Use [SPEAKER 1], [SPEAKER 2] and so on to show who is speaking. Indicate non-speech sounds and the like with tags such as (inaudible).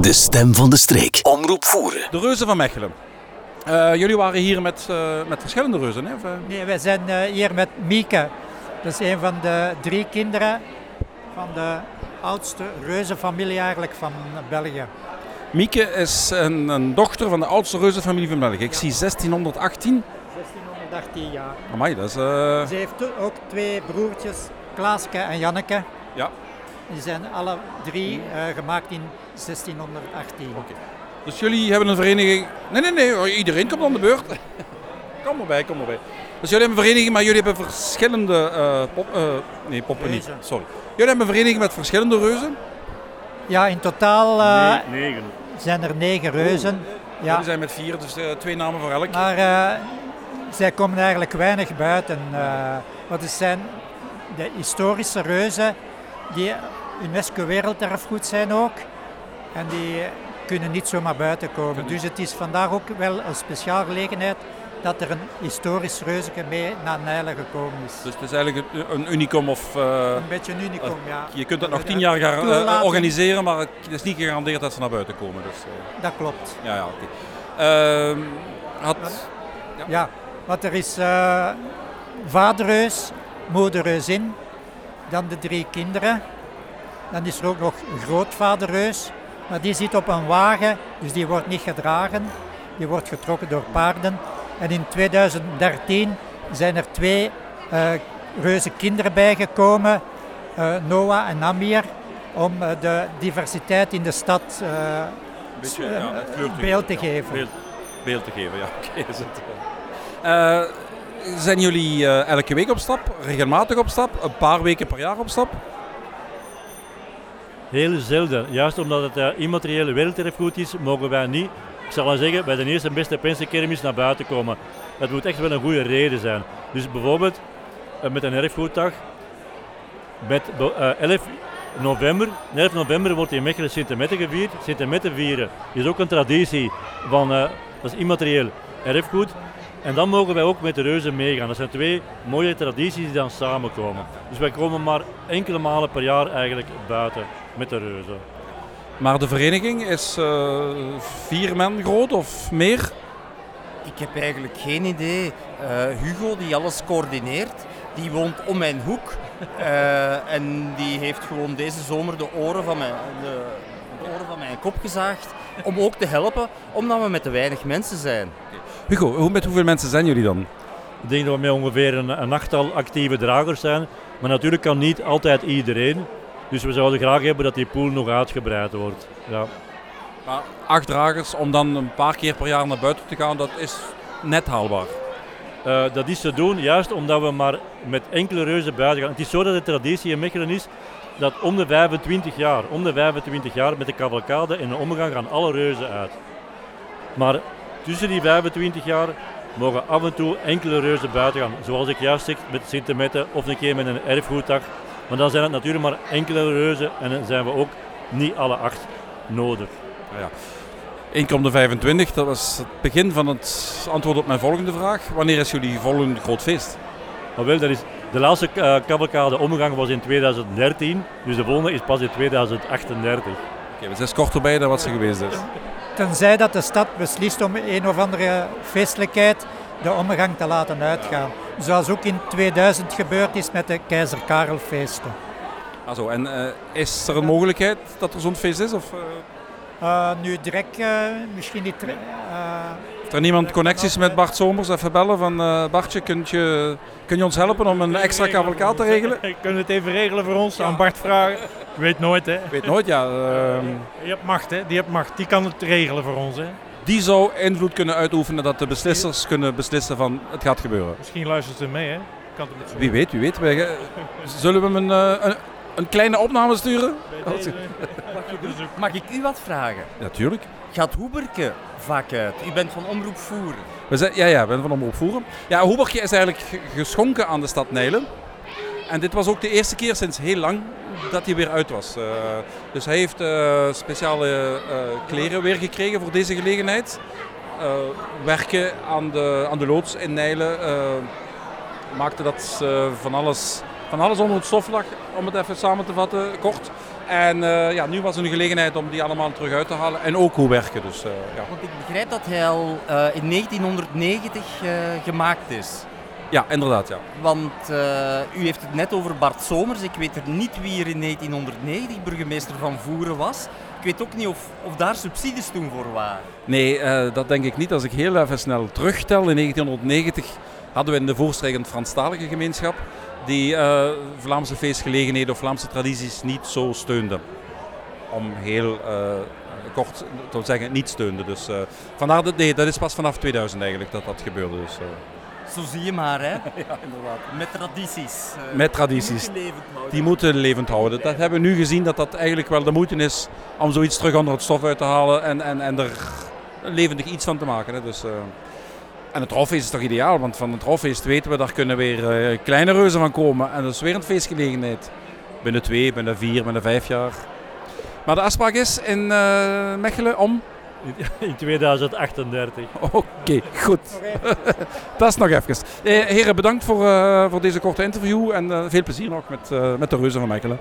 [SPEAKER 1] De stem van de streek. Omroep voeren.
[SPEAKER 2] De reuzen van Mechelen. Eh, jullie waren hier met, eh, met verschillende reuzen, hè? Of, eh?
[SPEAKER 3] Nee, wij zijn eh, hier met Mieke. Dat is een van de drie kinderen van de oudste reuzenfamilie eigenlijk van België.
[SPEAKER 2] Mieke is een, een dochter van de oudste reuzenfamilie van België. Ik zie 1618.
[SPEAKER 3] 1618 jaar.
[SPEAKER 2] Amai, dat is...
[SPEAKER 3] Ze heeft ook twee broertjes, Klaaske en Janneke.
[SPEAKER 2] Ja.
[SPEAKER 3] Die zijn alle drie eh, gemaakt in 1618.
[SPEAKER 2] Dus jullie hebben een vereniging... Nee, nee, nee, iedereen komt aan de beurt. (laughs) kom erbij, kom erbij. Dus jullie hebben een vereniging, maar jullie hebben verschillende eh, pop... eh, nee, poppen niet. Sorry. Jullie hebben een vereniging met verschillende reuzen.
[SPEAKER 3] Ja, in totaal eh,
[SPEAKER 4] Negen.
[SPEAKER 3] zijn er negen reuzen. Ja.
[SPEAKER 2] Jullie zijn met vier, dus twee namen voor elk.
[SPEAKER 3] Maar eh, zij komen eigenlijk weinig buiten. eh want het zijn de historische reuzen die UNESCO Werelderfgoed zijn ook. En die kunnen niet zomaar buiten komen. Dus het is vandaag ook wel een speciaal gelegenheid dat er een historisch reuze mee naar Nijlen gekomen is.
[SPEAKER 2] Dus het is eigenlijk een, unicum of... eh,
[SPEAKER 3] Een beetje een unicum, ja.
[SPEAKER 2] je kunt dat nog tien jaar gaan, eh, organiseren, maar het is niet gegarandeerd dat ze naar buiten komen. Dus, eh,
[SPEAKER 3] Dat klopt.
[SPEAKER 2] ja, ja, oké. Ehm, had...
[SPEAKER 3] Ja, want er is eh vaderreus, moederreusin, dan de drie kinderen. Dan is er ook nog een grootvaderreus, maar die zit op een wagen, dus die wordt niet gedragen. Die wordt getrokken door paarden. En in 2013 zijn er twee eh reuze kinderen bijgekomen, eh, Noah en Amir, om eh, de diversiteit in de stad
[SPEAKER 2] beetje, ja, kleur te
[SPEAKER 3] beeld te
[SPEAKER 2] geven, ja. Beeld, beeld te geven, ja. (laughs) Oké, is het. Zijn jullie elke week op stap, regelmatig op stap, een paar weken per jaar op stap?
[SPEAKER 4] Heel zelden. Juist omdat het eh, immateriële werelderfgoed is, mogen wij niet, ik zal zeggen, bij de eerste beste pensenkermis naar buiten komen. Het moet echt wel een goede reden zijn. Dus bijvoorbeeld eh, met een erfgoeddag, met be- eh, 11 november, 11 november wordt in Mechelen Sint-Mette gevierd. Sint-Mette vieren is ook een traditie van, dat is immaterieel erfgoed. En dan mogen wij ook met de reuzen meegaan. Dat zijn twee mooie tradities die dan samenkomen. Dus wij komen maar enkele malen per jaar eigenlijk buiten met de reuzen.
[SPEAKER 2] Maar de vereniging is eh, vier men groot of meer?
[SPEAKER 5] Ik heb eigenlijk geen idee. Eh, Hugo, die alles coördineert, die woont om mijn hoek. Eh, en die heeft gewoon deze zomer de oren van mijn, de, de oren van mijn kop gezaagd. Om ook te helpen, omdat we met te weinig mensen zijn.
[SPEAKER 2] Hugo, hoe, met hoeveel mensen zijn jullie dan?
[SPEAKER 4] Ik denk dat we met ongeveer een, een achttal actieve dragers zijn. Maar natuurlijk kan niet altijd iedereen. Dus we zouden graag hebben dat die pool nog uitgebreid wordt. Ja.
[SPEAKER 2] Maar acht dragers om dan een paar keer per jaar naar buiten te gaan, dat is net haalbaar.
[SPEAKER 4] Eh, dat is te doen juist omdat we maar met enkele reuzen buiten gaan. Het is zo dat de traditie in Mechelen is dat om de 25 jaar, om de 25 jaar met de cavalcade en de omgang gaan alle reuzen uit. Maar tussen die 25 jaar mogen af en toe enkele reuzen buiten gaan. Zoals ik juist zeg met Sint-Mette of een keer met een erfgoeddag. Maar dan zijn het natuurlijk maar enkele reuzen en dan zijn we ook niet alle acht nodig.
[SPEAKER 2] Nou ja. Eén keer om de 25, dat was het begin van het antwoord op mijn volgende vraag. Wanneer is jullie volgende groot feest?
[SPEAKER 4] Wel, dat is, de laatste uh, omgang was in 2013, dus de volgende is pas in 2038.
[SPEAKER 2] Oké, we zijn kort erbij dan wat ze geweest is.
[SPEAKER 3] Tenzij dat de stad beslist om een of andere feestelijkheid de omgang te laten uitgaan. Zoals ook in 2000 gebeurd is met de Keizer Karelfeesten.
[SPEAKER 2] Also, en uh, is er een mogelijkheid dat er zo'n feest is? Of, uh...
[SPEAKER 3] Uh, nu direct uh, misschien niet.
[SPEAKER 2] Er niemand connecties met Bart Somers? Even bellen van uh, Bartje, kun je, kun je ons helpen om een extra cavalcaat te regelen? (laughs)
[SPEAKER 6] Kun je het even regelen voor ons? Aan Bart vragen. Weet nooit hè?
[SPEAKER 2] Weet nooit, ja. Uh,
[SPEAKER 6] je hebt macht hè? Die hebt macht. Die kan het regelen voor ons hè?
[SPEAKER 2] Die zou invloed kunnen uitoefenen dat de beslissers kunnen beslissen van het gaat gebeuren.
[SPEAKER 6] Misschien luistert ze mee hè? Kan het
[SPEAKER 2] wie weet, wie weet. Wij, zullen we hem een, een, een kleine opname sturen?
[SPEAKER 5] Deze, mag, mag, ik u wat vragen?
[SPEAKER 2] Natuurlijk.
[SPEAKER 5] Gaat Hoeberke vaak uit? U bent van Omroep Voeren.
[SPEAKER 2] We zijn, ja, ja, we zijn van Omroep Voeren. Ja, Hoeberke is eigenlijk geschonken aan de stad Nijlen. En dit was ook de eerste keer sinds heel lang dat hij weer uit was. Uh, dus hij heeft uh, speciale uh, kleren weer gekregen voor deze gelegenheid. werken aan de, aan de loods in Nijlen maakte dat van alles van alles onder het stof lag, om het even samen te vatten, kort. En eh, ja, nu was er een gelegenheid om die allemaal terug uit te halen. En ook hoe werken. Dus, eh, ja.
[SPEAKER 5] Want ik begrijp dat hij al eh, in 1990 eh, gemaakt is.
[SPEAKER 2] ja, inderdaad. Ja.
[SPEAKER 5] Want u heeft het net over Bart Somers. Ik weet er niet wie er in 1990 burgemeester van Voeren was. Ik weet ook niet of, of daar subsidies toen voor waren.
[SPEAKER 2] Nee, dat denk ik niet. Als ik heel even snel terugtel, in 1990 hadden we in de voorstrekkend Franstalige gemeenschap die eh, Vlaamse feestgelegenheden of Vlaamse tradities niet zo steunde. Om heel eh, kort te zeggen, niet steunde. Dus eh, vandaar dat, nee, dat is pas vanaf 2000 eigenlijk dat dat gebeurde. Dus,
[SPEAKER 5] Zo zie je maar, hè? (laughs)
[SPEAKER 2] ja, inderdaad.
[SPEAKER 5] Met tradities.
[SPEAKER 2] Met tradities.
[SPEAKER 5] die moeten levend houden.
[SPEAKER 2] Die moeten levend houden. Dat hebben we nu gezien dat dat eigenlijk wel de moeite is om zoiets terug onder het stof uit te halen en, en, en er levendig iets van te maken. Hè. Dus, en het trouwfeest is toch ideaal, want van het trouwfeest weten we, daar kunnen weer eh, kleine reuzen van komen. En dat is weer een feestgelegenheid. Binnen twee, binnen vier, binnen vijf jaar. Maar de afspraak is in eh, Mechelen om... (laughs)
[SPEAKER 4] In 2038.
[SPEAKER 2] Oké, goed. (laughs) dat is nog even. Eh, heren, bedankt voor, voor deze korte interview en veel plezier nog met, met de reuzen van Mechelen.